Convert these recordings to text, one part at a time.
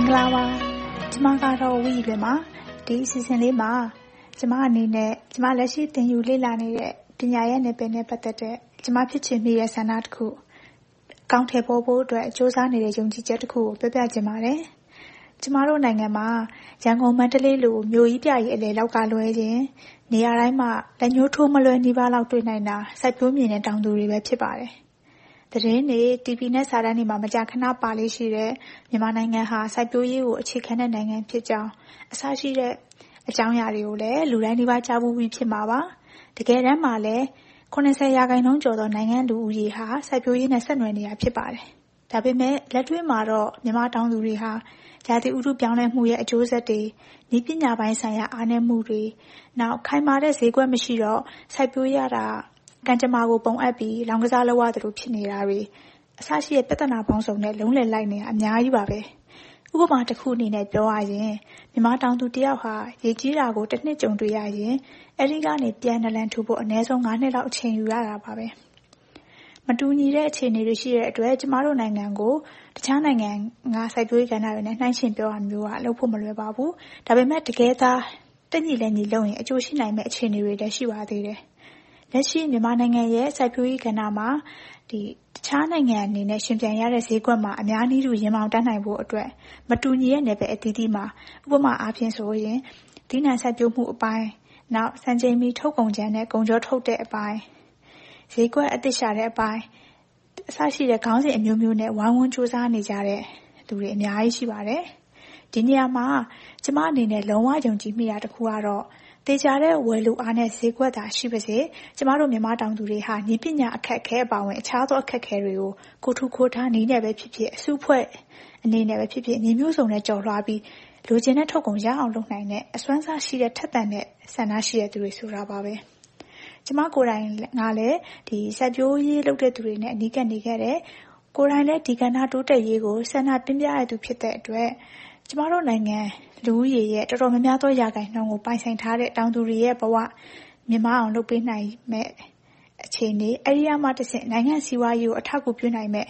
္ဂလာပါကျမကတော့ဝီလွင်ပါဒီအစီအစဉ်လေးမှာကျမအနေနဲ့ကျမလက်ရှိသင်ယူလေ့လာနေတဲ့ပညာရဲ့နယ်ပယ်နဲ့ပတ်သက်တဲ့ကျမဖြစ်ချင်မိတဲ့ဆန္ဒတစ်ခုအကောင့်ထဲပေါ်ဖို့အတွက်စ조사နေတဲ့ယုံကြည်ချက်တစ်ခုကိုပြောပြချင်ပါတယ်ကျမတို့နိုင်ငံမှာရန်ကုန်မန္တလေးလိုမြို့ကြီးပြကြီးအလေလောက်ကလွဲခြင်းနေရာတိုင်းမှာလက်ညှိုးထိုးမလွယ်နီးပါးလောက်တွေ့နိုင်တာစိုက်ပျိုးမြေနဲ့တောင်သူတွေပဲဖြစ်ပါတယ် သတင်းတွေ TV နဲ့ စာတမ်းတွေမှာ မကြာခဏ ပါလေ့ရှိတဲ့ မြန်မာနိုင်ငံဟာ စိုက်ပျိုးရေးကို အခြေခံတဲ့ နိုင်ငံဖြစ်ကြောင်း အစရှိတဲ့ အကြောင်းအရာတွေကိုလည်း လူတိုင်းနီးပါး ကြားဖူးပြီး ဖြစ်မှာပါ။တကယ်တမ်းမှာလည်း ၇၀ ရာခိုင်နှုန်းကျော်သော နိုင်ငံ့လူဦးရေဟာ စိုက်ပျိုးရေးနဲ့ ဆက်နွယ်နေတာ ဖြစ်ပါတယ်။ဒါပေမဲ့ လက်တွေ့မှာတော့ မြန်မာတောင်သူတွေဟာ ရာသီဥတု ပြောင်းလဲမှုရဲ့ အကျိုးဆက်တွေ၊နည်းပညာပိုင်းဆိုင်ရာ အားနည်းမှုတွေ၊နောက် ခိုင်မာတဲ့ ဈေးကွက်မရှိတော့ စိုက်ပျိုးရတာ ကံကြမ္မာကို ပုံအပ်ပြီး လောင်းကစားလုပ်ရသလို ဖြစ်နေတာတွေ အစရှိတဲ့ ပြဿနာပေါင်းစုံနဲ့ လုံးလည်လိုက်နေတာ အများကြီးပါပဲ။ဥပမာတစ်ခုအနေနဲ့ ပြောရရင် မြန်မာတောင်သူတစ်ယောက်ဟာ ရေကြီးတာကိုတစ်နှစ်ကြုံတွေ့ရရင် အဲဒီကနေ ပြန်နာလန်ထူဖို့ အနည်းဆုံး၅နှစ်လောက် အချိန်ယူရတာပါပဲ။မတူညီတဲ့ အခြေအနေတွေ ရှိတဲ့အတွက် ကျမတို့နိုင်ငံကို တခြားနိုင်ငံက စိုက်ပျိုးရေးကဏ္ဍတွေနဲ့ နှိုင်းယှဉ်ပြောတာမျိုးက လုပ်ဖို့မလွယ်ပါဘူး။ဒါပေမဲ့ တကယ်သာ တက်ညီလက်ညီလုပ်ရင် အကျိုးရှိနိုင်မယ့် အခြေအနေတွေလည်း ရှိပါသေးတယ် လက်ရှိ မြန်မာနိုင်ငံရဲ့ စိုက်ပျိုးရေးကဏ္ဍမှာ တခြားနိုင်ငံအနေနဲ့ ယှဉ်ပြိုင်ရတဲ့ ဈေးကွက်မှာ အများနည်းတူ ရင်ဘောင်တန်းနိုင်ဖို့အတွက် မတူညီတဲ့ နယ်ပယ်အသီးသီးမှာ ဥပမာအားဖြင့်ဆိုရင် သီးနှံစိုက်ပျိုးမှုအပိုင်း၊စံချိန်မီ ထုတ်ကုန်ကြမ်းနဲ့ ကုန်ချောထုတ်တဲ့အပိုင်း၊ဈေးကွက်အသစ်ရှာတဲ့အပိုင်း အစရှိတဲ့ ခေါင်းစဉ်အမျိုးမျိုးနဲ့ ဝိုင်းဝန်းကြိုးစားနေကြတဲ့သူတွေအများကြီး ရှိပါတယ်။ဒီနေရာမှာ ကျမအနေနဲ့ လုံးဝယုံကြည်မိတာတစ်ခုကတော့ သေချာတဲ့ ဝယ်လိုအားနဲ့ ဈေးကွက်သာရှိပါစေ ကျမတို့ မြန်မာတောင်သူတွေဟာ နည်းပညာအခက်အခဲ အပါအဝင် အခြားသော အခက်အခဲတွေကို ကိုယ်ထူကိုယ်ထနည်းနဲ့ပဲဖြစ်ဖြစ် အစုအဖွဲ့အနေနဲ့ပဲဖြစ်ဖြစ် နည်းမျိုးစုံနဲ့ ကျော်လွှားပြီး လိုချင်တဲ့ထုတ်ကုန် ရအောင်လုပ်နိုင်တဲ့ အစွမ်းစားရှိတဲ့ ထက်သန်တဲ့ဆန္ဒရှိတဲ့သူတွေ ဆိုတာပါပဲ။ကျမကိုယ်တိုင်ကလည်း စိုက်ပျိုးရေးလုပ်တဲ့သူတွေနဲ့ အနီးကပ်နေခဲ့တယ်။ကိုယ်တိုင်လည်း ဒီကဏ္ဍ တိုးတက်ရေးကို ဆန္ဒပြင်းပြတဲ့သူ ဖြစ်တဲ့အတွက် ကျမတို့နိုင်ငံလူဦးရေရဲ့ တော်တော်များများသော ရာခိုင်နှုန်းကို ပိုင်ဆိုင်ထားတဲ့ တောင်သူတွေရဲ့ဘဝ မြင့်မားအောင် လုပ်ပေးနိုင်မယ့် အခြေအနေ၊အဲဒီကမှတဆင့် နိုင်ငံ့စီးပွားရေးကို အထောက်အကူ ပြုနိုင်မယ့်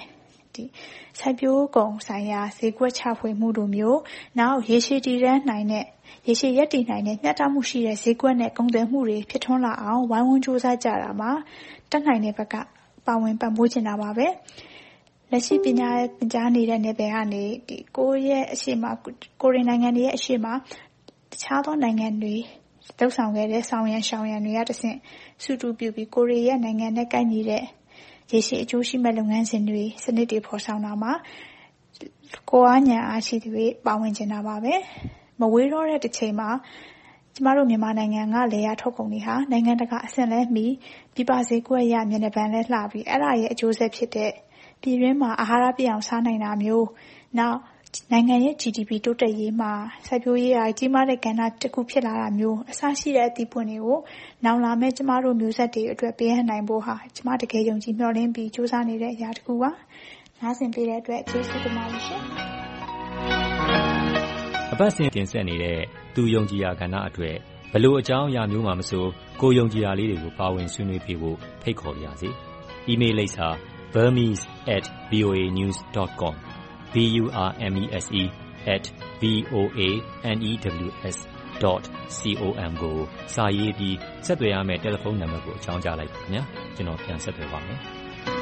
စိုက်ပျိုးကုန်ဆိုင်ရာ ဈေးကွက်ချဖွေမှုလိုမျိုး၊နောက် ရေရှည်တည်တံ့နိုင်တဲ့ ရေရှည်ရပ်တည်နိုင်တဲ့ မျှတမှုရှိတဲ့ ဈေးကွက်နဲ့ ကုန်သွယ်မှုတွေ ဖြစ်ထွန်းလာအောင် ဝိုင်းဝန်းကြိုးစားကြတာမှာ တတ်နိုင်တဲ့ဘက်က ပါဝင်ပံ့ပိုးချင်တာပါပဲ လက်ရှိ ပညာသင်ကြားနေတဲ့ နယ်ပယ်ကနေ ကိုယ့်ရဲ့အရှေ့မှာကိုယ်တွေနိုင်ငံတွေရဲ့ အရှေ့မှာ တခြားသောနိုင်ငံတွေ လုပ်ဆောင်ခဲ့တဲ့ ဆောင်ရန်ရှောင်ရန်တွေကတဆင့်စုတူပြုပြီး ကိုယ်တွေရဲ့ နိုင်ငံနဲ့ ကိုက်ညီတဲ့ ရေရှည်အကျိုးရှိမယ့် လုပ်ငန်းစဉ်တွေ စနစ်တွေ ဖော်ဆောင်တာမှာ ကိုယ်အားဉာဏ်အားရှိသူတွေပါဝင်ချင်တာပါပဲ။မဝေးတော့တဲ့တစ်ချိန်မှာ ကျမတို့ မြန်မာနိုင်ငံက လယ်ယာထုတ်ကုန်တွေဟာ နိုင်ငံတကာအဆင့်လည်းမီ ပြည်ပဈေးကွက်အရ မျက်နှာပန်းလည်းလှပြီး အဲဒါရဲ့ အကျိုးဆက်ဖြစ်တဲ့ ပြည်တွင်းမှာ အာဟာရပြည့်အောင် စားနိုင်တာမျိုး၊နောက် နိုင်ငံရဲ့ GDP တိုးတက်ရေးမှာ စိုက်ပျိုးရေးဟာကြီးမားတဲ့ကဏ္ဍတစ်ခု ဖြစ်လာတာမျိုး အစရှိတဲ့ အသီးပွင့်တွေကို နောင်လာမယ့် ကျမတို့မျိုးဆက်တွေအတွက် ပေးအပ်နိုင်ဖို့ဟာ ကျမ တကယ်ယုံကြည်မျှော်လင့်ပြီး ကြိုးစားနေတဲ့အရာတစ်ခုပါ။နားဆင်ပေးတဲ့အတွက် ကျေးဇူးတင်ပါတယ်ရှင်။အပတ်စဉ်တင်ဆက်နေတဲ့ သူယုံကြည်ရာကဏ္ဍအတွက် ဘယ်လိုအကြောင်းအရာမျိုးမှာမဆို ကိုယ်ယုံကြည်ရာလေးတွေကို ပါဝင်ဆွေးနွေးပေးဖို့ ဖိတ်ခေါ်ပါရစေ။အီးမေးလ်လိပ်စာ burmese@voanews.com b u r m e s e @ v o a n e w s .com ကိုစာရေးပြီးဆက်သွယ်ရမယ့်တယ်လီဖုန်းနံပါတ်ကိုအကြောင်းကြားလိုက်ပါခင်ဗျာကျွန်တော်ပြန်ဆက်သွယ်ပါမယ်